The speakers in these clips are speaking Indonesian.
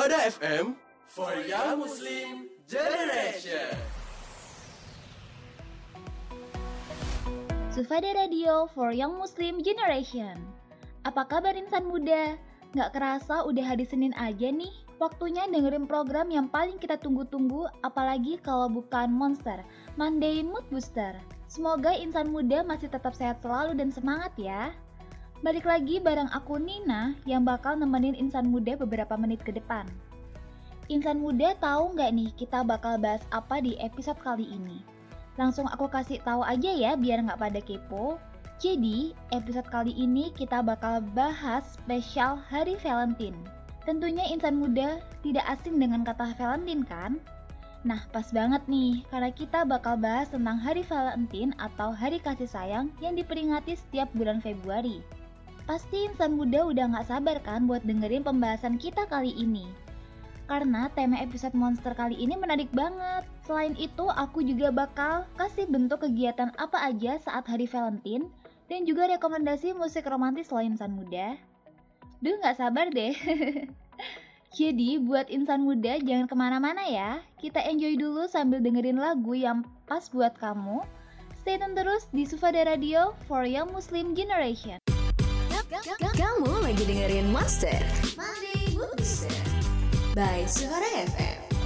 Sufada FM for Young Muslim Generation. Sufada Radio for Young Muslim Generation. Apa kabar insan muda? Nggak kerasa udah hari Senin aja nih. Waktunya dengerin program yang paling kita tunggu-tunggu, apalagi kalau bukan Monster, Monday Mood Booster. Semoga insan muda masih tetap sehat selalu dan semangat ya. Balik lagi bareng aku Nina yang bakal nemenin insan muda beberapa menit ke depan. Insan muda tahu nggak nih kita bakal bahas apa di episode kali ini? Langsung aku kasih tahu aja ya biar nggak pada kepo. Jadi, episode kali ini kita bakal bahas spesial Hari Valentine. Tentunya insan muda tidak asing dengan kata Valentine kan? Nah, pas banget nih, karena kita bakal bahas tentang Hari Valentine atau Hari Kasih Sayang yang diperingati setiap bulan Februari. Pasti insan muda udah gak sabar kan buat dengerin pembahasan kita kali ini. Karena tema episode Monster kali ini menarik banget. Selain itu, aku juga bakal kasih bentuk kegiatan apa aja saat Hari Valentine dan juga rekomendasi musik romantis lo insan muda. Duh gak sabar deh. Jadi buat insan muda jangan ke mana-mana ya. Kita enjoy dulu sambil dengerin lagu yang pas buat kamu. Stay tune terus di Sufada Radio for Young Muslim Generation. Kamu lagi dengerin Monster Monday Booster by Suara FM.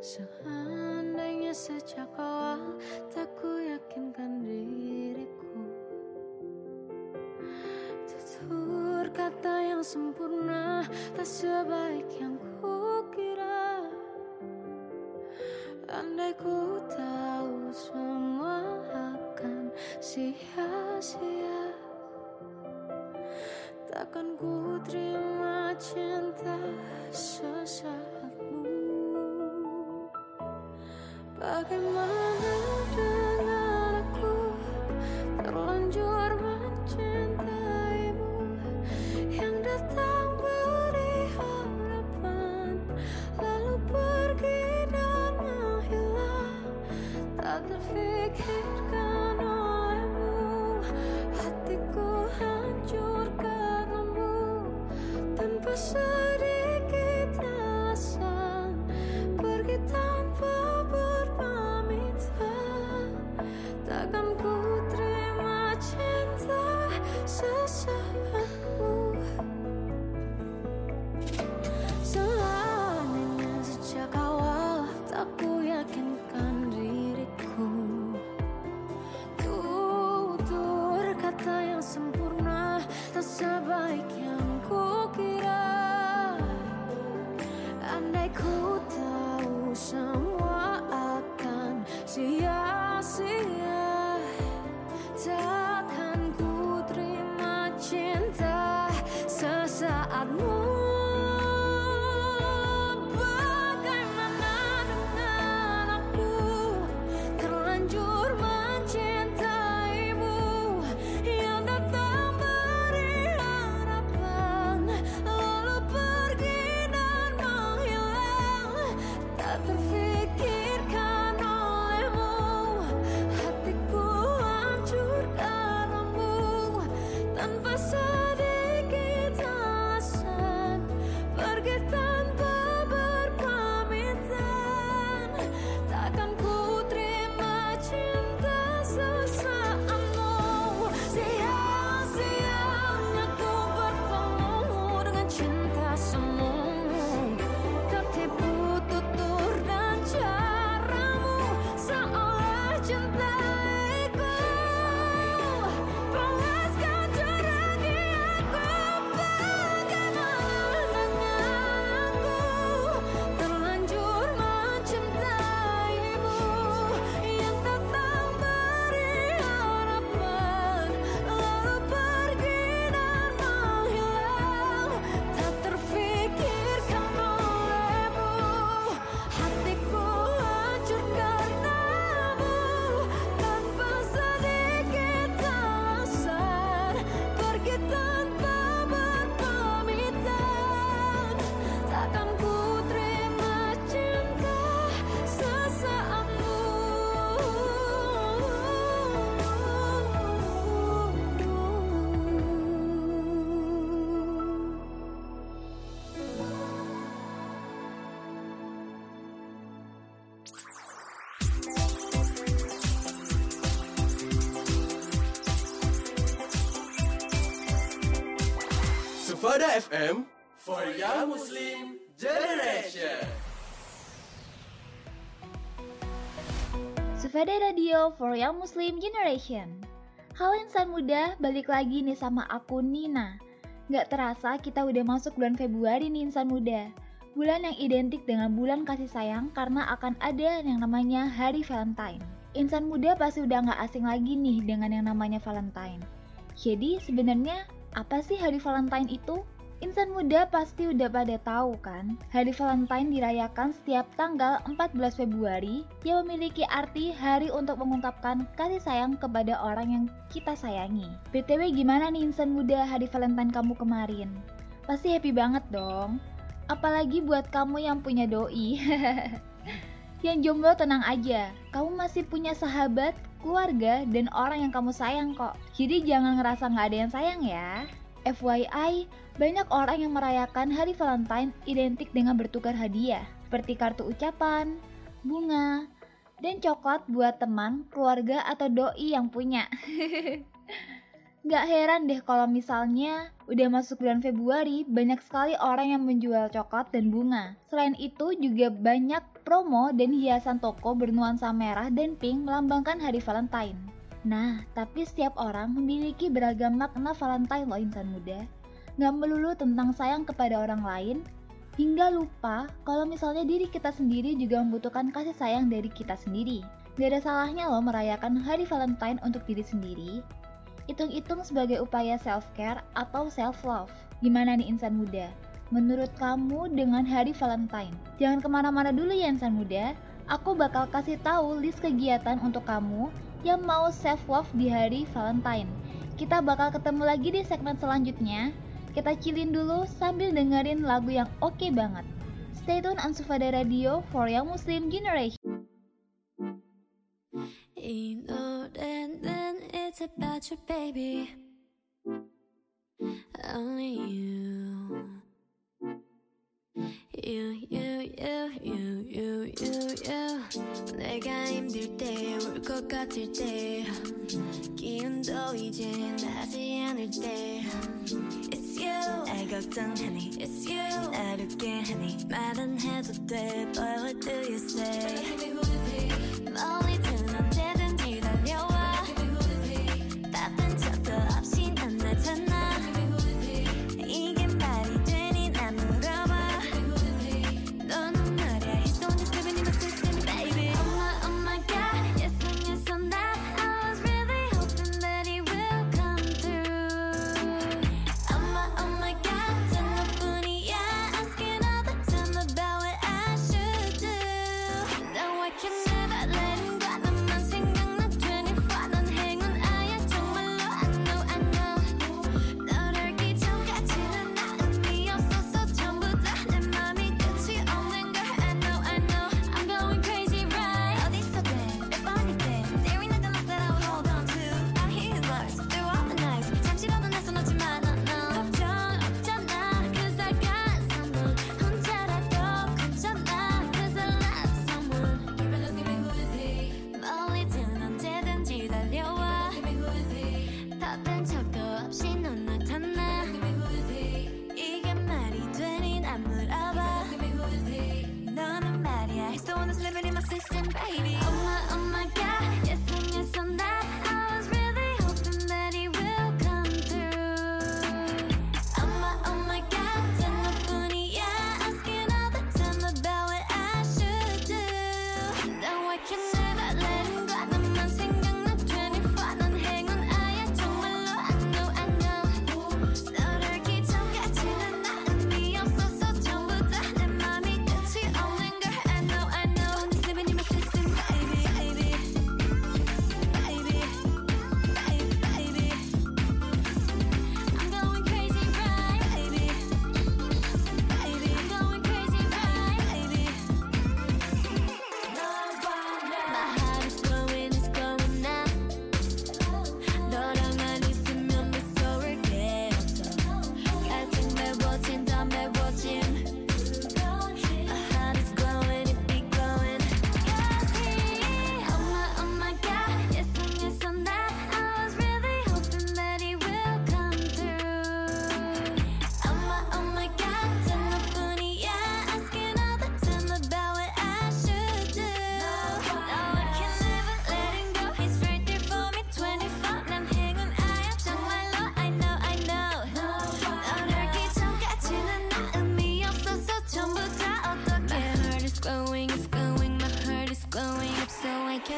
Seandainya sejak awal tak ku yakinkan diriku. Tutur kata yang sempurna tak sebaik yang ku kira Andai ku tahu semua akan sia-sia. Takkan ku terima cinta Bagaimana dengan Sufada FM for Young Muslim Generation. Sufada Radio for Young Muslim Generation. Halo insan muda, balik lagi nih sama aku Nina. Gak terasa kita udah masuk bulan Februari nih insan muda. Bulan yang identik dengan bulan kasih sayang karena akan ada yang namanya Hari Valentine. Insan muda pasti udah gak asing lagi nih dengan yang namanya Valentine. Jadi sebenarnya apa sih Hari Valentine itu? Insan muda pasti udah pada tahu kan, Hari Valentine dirayakan setiap tanggal 14 Februari yang memiliki arti hari untuk mengungkapkan kasih sayang kepada orang yang kita sayangi. BTW gimana nih insan muda Hari Valentine kamu kemarin? Pasti happy banget dong. Apalagi buat kamu yang punya doi. yang jomblo tenang aja, kamu masih punya sahabat, keluarga, dan orang yang kamu sayang kok. Jadi jangan ngerasa nggak ada yang sayang ya. FYI, banyak orang yang merayakan hari Valentine identik dengan bertukar hadiah, seperti kartu ucapan, bunga, dan coklat buat teman, keluarga, atau doi yang punya. Gak heran deh kalau misalnya udah masuk bulan Februari, banyak sekali orang yang menjual coklat dan bunga. Selain itu juga banyak promo dan hiasan toko bernuansa merah dan pink melambangkan hari Valentine. Nah, tapi setiap orang memiliki beragam makna Valentine loh insan muda. Gak melulu tentang sayang kepada orang lain, hingga lupa kalau misalnya diri kita sendiri juga membutuhkan kasih sayang dari kita sendiri. Gak ada salahnya loh merayakan hari Valentine untuk diri sendiri. Hitung-hitung sebagai upaya self-care atau self-love. Gimana nih insan muda? menurut kamu dengan hari Valentine? Jangan ke mana-mana dulu ya insan muda, aku bakal kasih tahu list kegiatan untuk kamu yang mau self love di hari Valentine. Kita bakal ketemu lagi di segmen selanjutnya. Kita cilin dulu sambil dengerin lagu yang oke okay banget. Stay tune Ansufada Radio for Young Muslim Generation. It's about your baby. Only you. You, you, you, you, you, you, you 내가 힘들 때, 울 것 같을 때 기운도 이제 나지 않을 때 It's you 날 걱정하니 It's you 날 웃게 하니 말은 해도 돼 But what do you say 멀리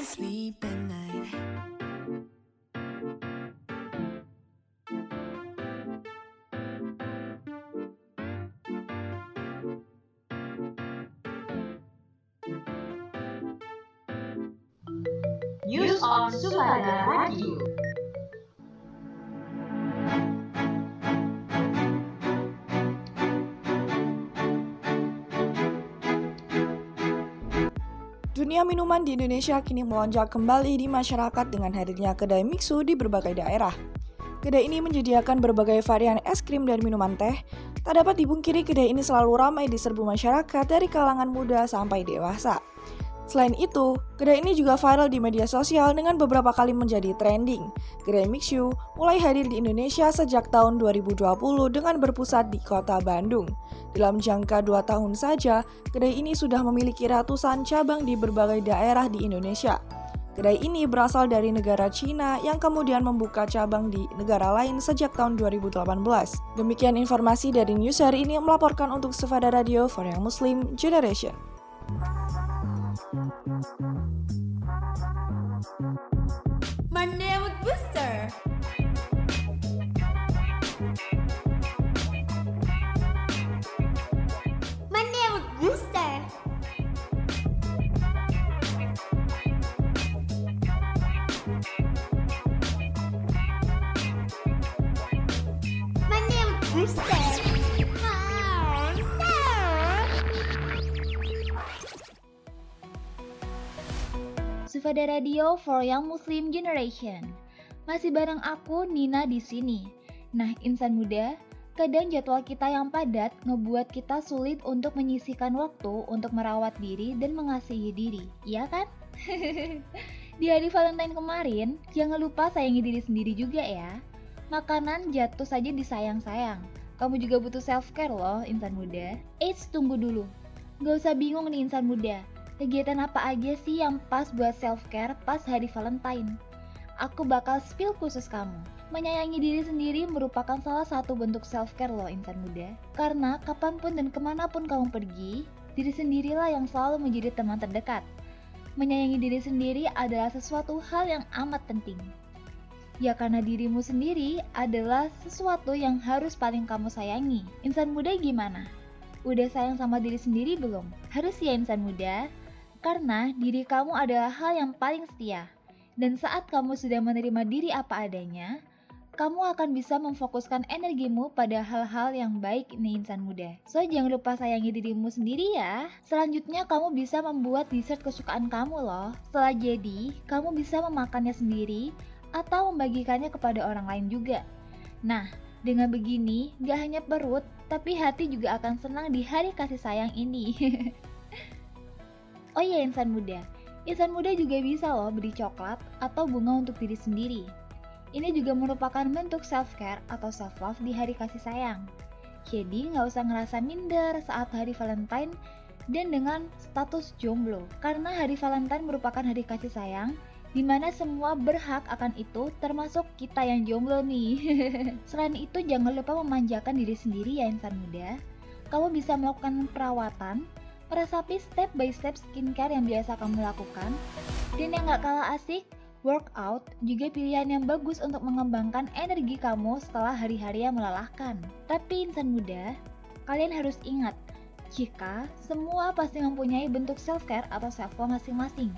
so Minuman di Indonesia kini melonjak kembali di masyarakat dengan hadirnya kedai mixu di berbagai daerah. Kedai ini menyediakan berbagai varian es krim dan minuman teh. Tak dapat dipungkiri kedai ini selalu ramai diserbu masyarakat dari kalangan muda sampai dewasa. Selain itu, kedai ini juga viral di media sosial dengan beberapa kali menjadi trending. Kedai Mixu mulai hadir di Indonesia sejak tahun 2020 dengan berpusat di kota Bandung. Dalam jangka 2 tahun saja, kedai ini sudah memiliki ratusan cabang di berbagai daerah di Indonesia. Kedai ini berasal dari negara Cina yang kemudian membuka cabang di negara lain sejak tahun 2018. Demikian informasi dari news hari ini melaporkan untuk Sufada Radio for Young Muslim Generation. Sufada Radio for Young Muslim Generation. Masih bareng aku Nina di sini. Nah, insan muda, kadang jadwal kita yang padat ngebuat kita sulit untuk menyisihkan waktu untuk merawat diri dan mengasihi diri, iya kan? di hari Valentine kemarin, jangan lupa sayangi diri sendiri juga ya. Makanan jatuh saja disayang-sayang. Kamu juga butuh self-care loh, insan muda. Eits, tunggu dulu. Gak usah bingung nih insan muda. Kegiatan apa aja sih yang pas buat self-care pas hari Valentine? Aku bakal spill khusus kamu. Menyayangi diri sendiri merupakan salah satu bentuk self-care loh insan muda. Karena kapan pun dan ke mana pun kamu pergi, diri sendirilah yang selalu menjadi teman terdekat. Menyayangi diri sendiri adalah sesuatu hal yang amat penting. Ya karena dirimu sendiri adalah sesuatu yang harus paling kamu sayangi. Insan muda gimana? Udah sayang sama diri sendiri belum? Harus ya insan muda. Karena diri kamu adalah hal yang paling setia. Dan saat kamu sudah menerima diri apa adanya, kamu akan bisa memfokuskan energimu pada hal-hal yang baik nih insan muda. So jangan lupa sayangi dirimu sendiri ya. Selanjutnya kamu bisa membuat dessert kesukaan kamu loh. Setelah jadi, kamu bisa memakannya sendiri atau membagikannya kepada orang lain juga. Nah, dengan begini, gak hanya perut, tapi hati juga akan senang di hari kasih sayang ini. oh iya insan muda, insan muda juga bisa loh beri coklat atau bunga untuk diri sendiri. Ini juga merupakan bentuk self-care atau self-love di hari kasih sayang. Jadi nggak usah ngerasa minder saat hari Valentine dan dengan status jomblo. Karena hari Valentine merupakan hari kasih sayang, di mana semua berhak akan itu termasuk kita yang jomblo nih. Selain itu jangan lupa memanjakan diri sendiri ya insan muda. Kamu bisa melakukan perawatan, meresapi step by step skincare yang biasa kamu lakukan. Dan yang gak kalah asik, workout juga pilihan yang bagus untuk mengembangkan energi kamu setelah hari-hari yang melelahkan. Tapi insan muda, kalian harus ingat, jika semua pasti mempunyai bentuk self-care atau self-love masing-masing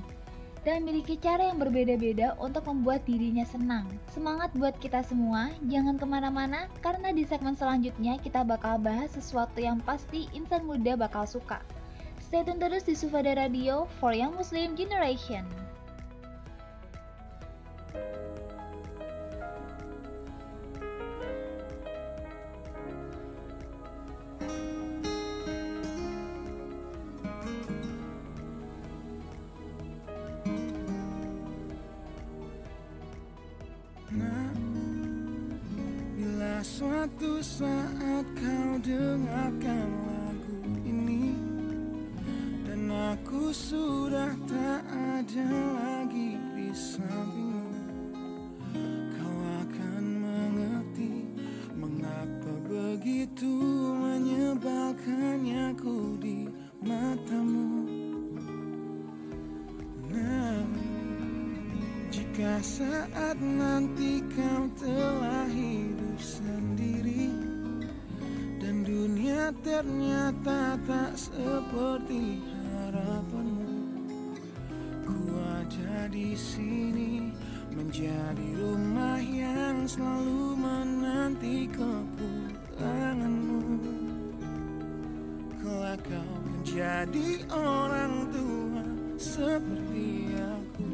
dan memiliki cara yang berbeda-beda untuk membuat dirinya senang. Semangat buat kita semua, jangan ke mana-mana karena di segmen selanjutnya kita bakal bahas sesuatu yang pasti insan muda bakal suka. Stay tune terus di Sufada Radio for Young Muslim Generation. Bila suatu saat kau dengarkan sudah tak ada lagi di sampingmu. Kau akan mengerti mengapa begitu menyebalkannya ku di matamu. Jika saat nanti kau telah hidup sendiri Dan dunia ternyata tak seperti di sini menjadi rumah yang selalu menanti kepulanganmu. Kelak kau menjadi orang tua seperti aku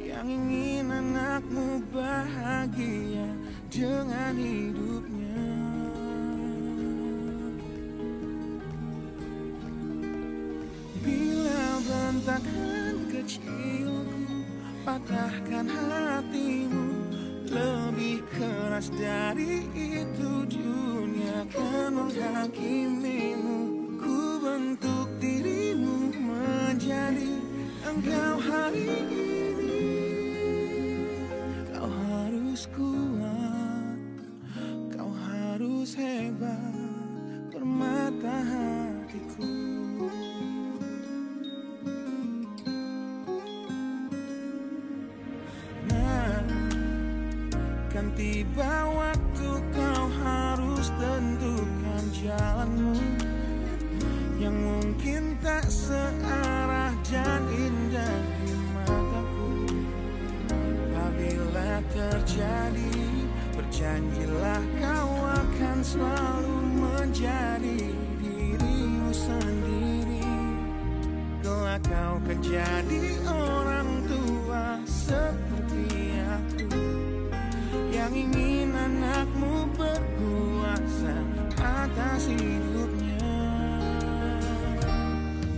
Yang ingin anakmu bahagia dengan hidupnya patahkan hatimu. Lebih keras dari itu dunia akan menghakimimu. Ku bentuk dirimu menjadi engkau kau jadi orang tua seperti aku Yang ingin anakmu berkuasa atas hidupnya.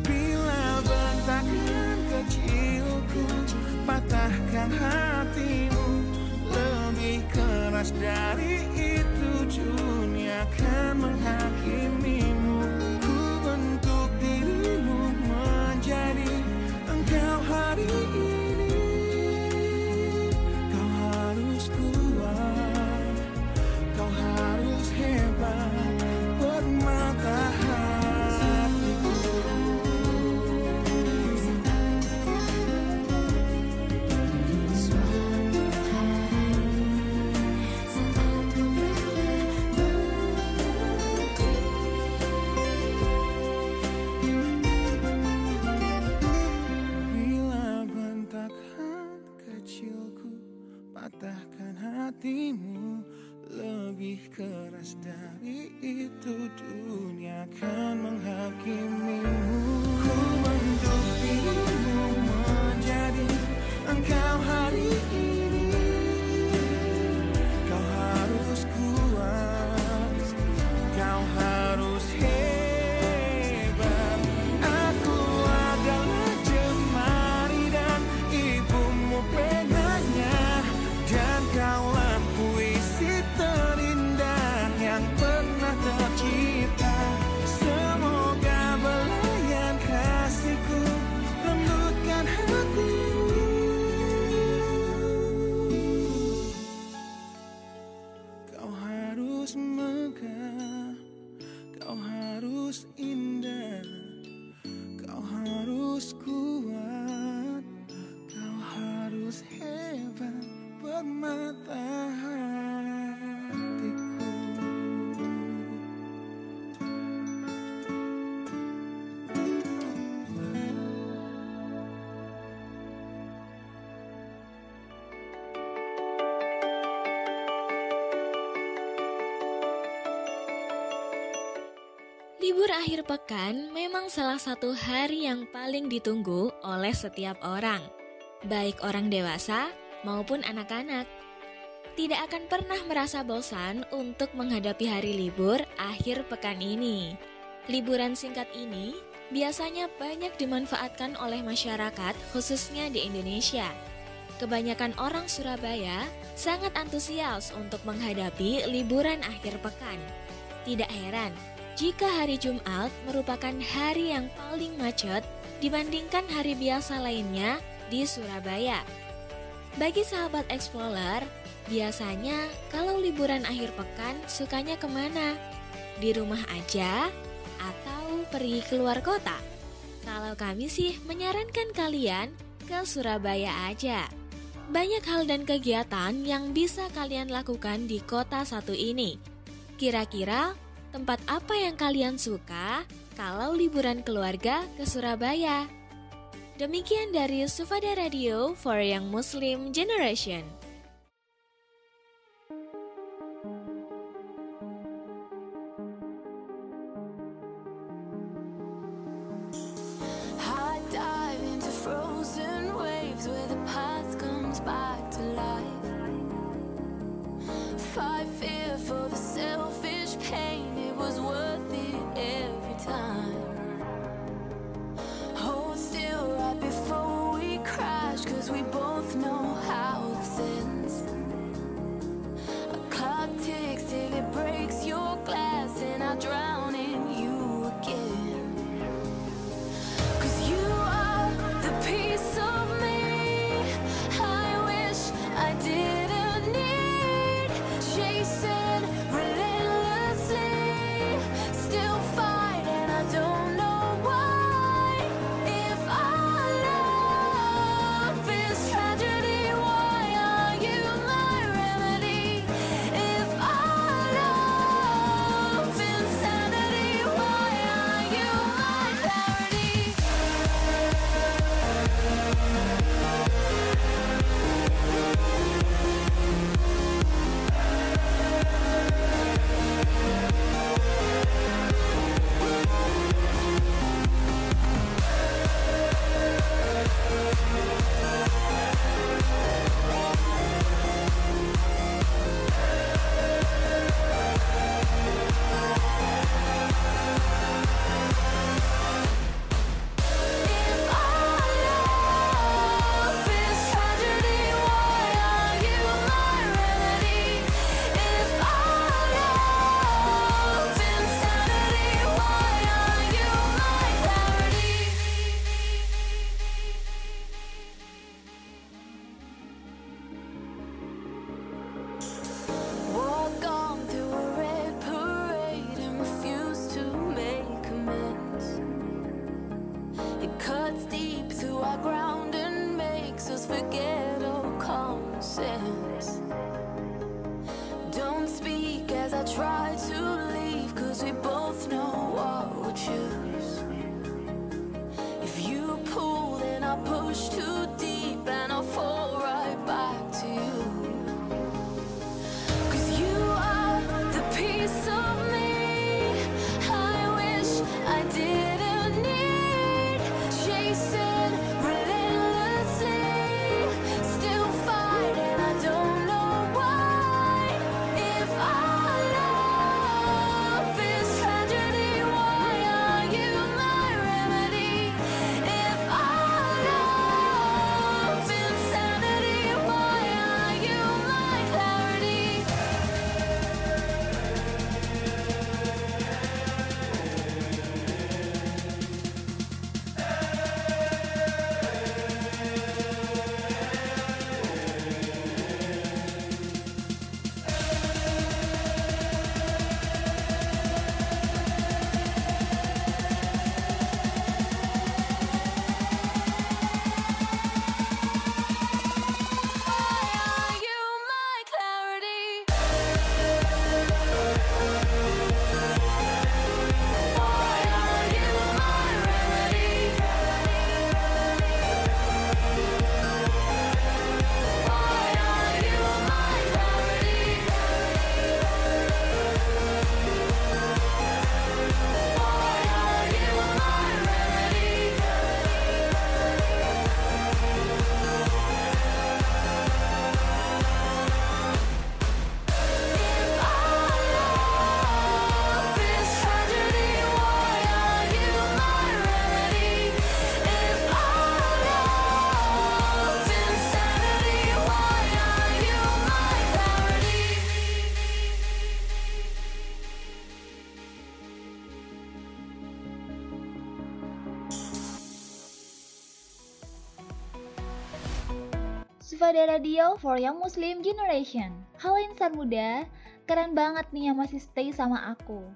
Bila bentakan kecilku patahkan hatimu. Lebih keras dari itu dunia akan menghakimimu hatimu Lebih keras dari itu. Dunia akan menghakimimu. Ku menjadi engkau hari ini Libur akhir pekan memang salah satu hari yang paling ditunggu oleh setiap orang, baik orang dewasa maupun anak-anak. Tidak akan pernah merasa bosan untuk menghadapi hari libur akhir pekan ini. Liburan singkat ini biasanya banyak dimanfaatkan oleh masyarakat, khususnya di Indonesia. Kebanyakan orang Surabaya sangat antusias untuk menghadapi liburan akhir pekan. Tidak heran jika hari Jumat merupakan hari yang paling macet dibandingkan hari biasa lainnya di Surabaya. Bagi sahabat explorer, biasanya kalau liburan akhir pekan sukanya ke mana? Di rumah aja atau pergi keluar kota? Kalau kami sih menyarankan kalian ke Surabaya aja. Banyak hal dan kegiatan yang bisa kalian lakukan di kota satu ini. Kira-kira tempat apa yang kalian suka kalau liburan keluarga ke Surabaya? Demikian dari Sufada Radio for Young Muslim Generation. Sufada Radio for Young Muslim Generation. Halo insan muda, keren banget nih yang masih stay sama aku.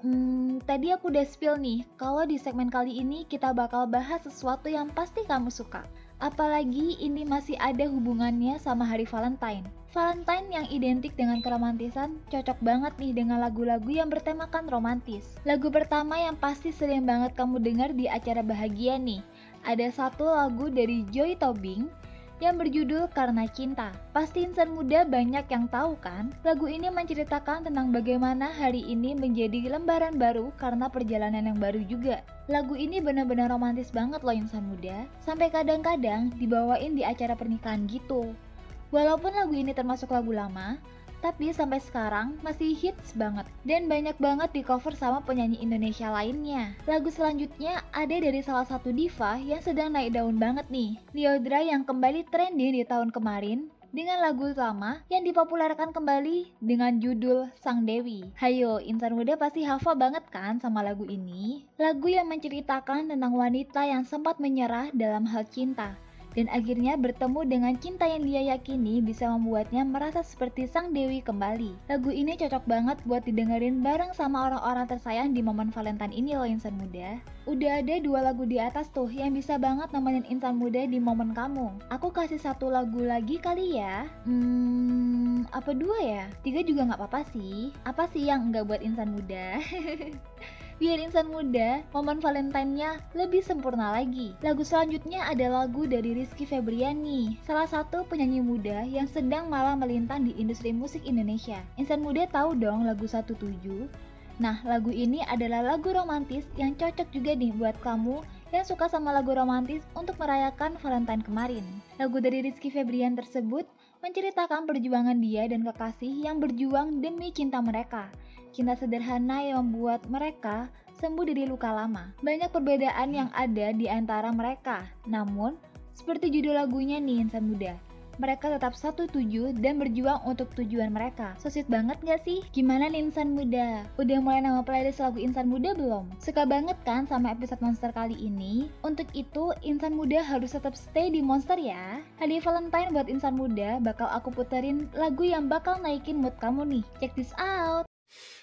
Hmm, tadi aku udah spill nih, kalau di segmen kali ini kita bakal bahas sesuatu yang pasti kamu suka. Apalagi ini masih ada hubungannya sama hari Valentine. Valentine yang identik dengan keromantisan cocok banget nih dengan lagu-lagu yang bertemakan romantis. Lagu pertama yang pasti sering banget kamu dengar di acara bahagia nih. Ada satu lagu dari Joy Tobing yang berjudul Karena Cinta. Pasti insan muda banyak yang tahu kan? Lagu ini menceritakan tentang bagaimana hari ini menjadi lembaran baru karena perjalanan yang baru juga. Lagu ini benar-benar romantis banget loh insan muda, sampai kadang-kadang dibawain di acara pernikahan gitu. Walaupun lagu ini termasuk lagu lama, tapi sampai sekarang masih hits banget dan banyak banget di cover sama penyanyi Indonesia lainnya. Lagu selanjutnya ada dari salah satu diva yang sedang naik daun banget nih, Liodra yang kembali trending di tahun kemarin dengan lagu lama yang dipopulerkan kembali dengan judul Sang Dewi. Hayo, insan muda pasti hafal banget kan sama lagu ini? Lagu yang menceritakan tentang wanita yang sempat menyerah dalam hal cinta dan akhirnya bertemu dengan cinta yang dia yakini bisa membuatnya merasa seperti sang dewi kembali. Lagu ini cocok banget buat didengerin bareng sama orang-orang tersayang di momen Valentine ini loh insan muda. Udah ada dua lagu di atas tuh yang bisa banget nemenin insan muda di momen kamu. Aku kasih satu lagu lagi kali ya. Hmm, apa dua ya? Tiga juga nggak apa-apa sih. Apa sih yang nggak buat insan muda? biar insan muda momen Valentine-nya lebih sempurna lagi. Lagu selanjutnya ada lagu dari Rizky Febriani, salah satu penyanyi muda yang sedang malah melintang di industri musik Indonesia. Insan muda tahu dong lagu 17? Nah, lagu ini adalah lagu romantis yang cocok juga nih buat kamu yang suka sama lagu romantis untuk merayakan Valentine kemarin. Lagu dari Rizky Febrian tersebut menceritakan perjuangan dia dan kekasih yang berjuang demi cinta mereka cinta sederhana yang membuat mereka sembuh dari luka lama. Banyak perbedaan yang ada di antara mereka, namun seperti judul lagunya nih insan muda, mereka tetap satu tujuh dan berjuang untuk tujuan mereka. So sweet banget gak sih? Gimana nih insan muda? Udah mulai nama playlist lagu insan muda belum? Suka banget kan sama episode monster kali ini? Untuk itu, insan muda harus tetap stay di monster ya. Hadiah Valentine buat insan muda bakal aku puterin lagu yang bakal naikin mood kamu nih. Check this out!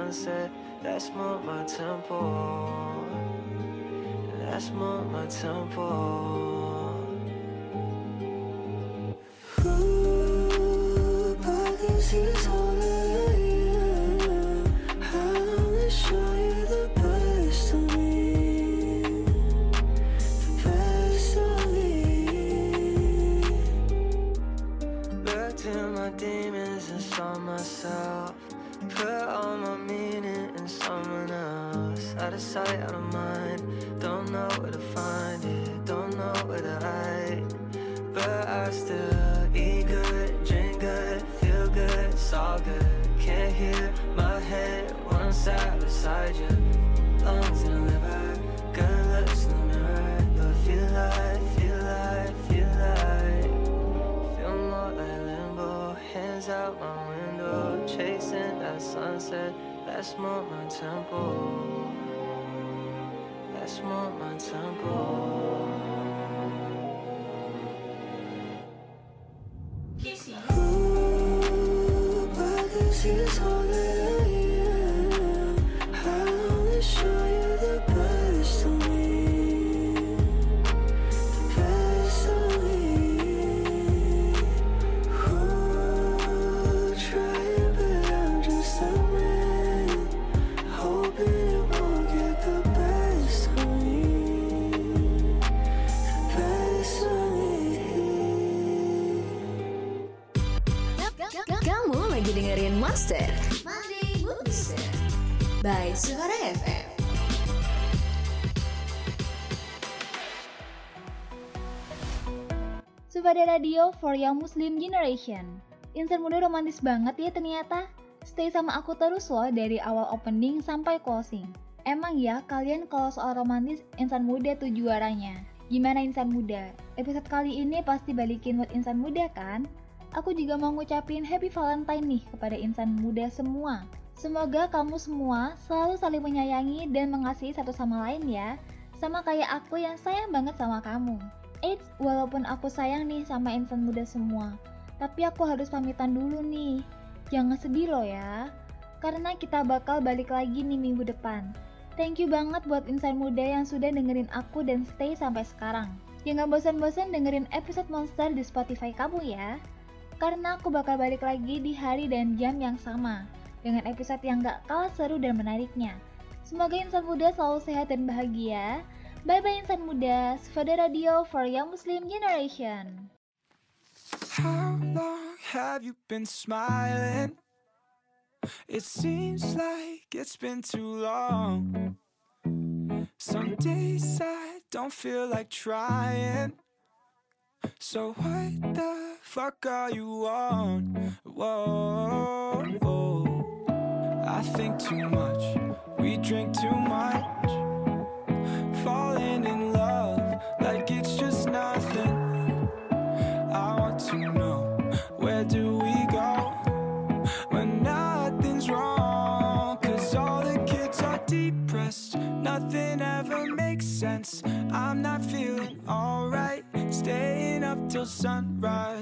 sunset. That's more my tempo. That's more my tempo. Radio for Young Muslim Generation. Insan muda romantis banget ya ternyata. Stay sama aku terus loh dari awal opening sampai closing. Emang ya kalian kalau soal romantis insan muda tuh juaranya. Gimana insan muda? Episode kali ini pasti balikin mood insan muda kan? Aku juga mau ngucapin happy valentine nih kepada insan muda semua. Semoga kamu semua selalu saling menyayangi dan mengasihi satu sama lain ya. Sama kayak aku yang sayang banget sama kamu. Eits, walaupun aku sayang nih sama insan muda semua, tapi aku harus pamitan dulu nih. Jangan sedih loh ya, karena kita bakal balik lagi nih minggu depan. Thank you banget buat insan muda yang sudah dengerin aku dan stay sampai sekarang. Jangan bosan-bosan dengerin episode Monster di Spotify kamu ya. Karena aku bakal balik lagi di hari dan jam yang sama, dengan episode yang gak kalah seru dan menariknya. Semoga insan muda selalu sehat dan bahagia. Bye-bye insan muda, Sufada Radio for Young Muslim Generation. How long have you been smiling? It seems like it's been too long. Some days I don't feel like trying. So what the fuck are you on? Whoa, whoa. I think too much. We drink too much. Falling in love like it's just nothing. I want to know where do we go when nothing's wrong? Cause all the kids are depressed, nothing ever makes sense. I'm not feeling alright, staying up till sunrise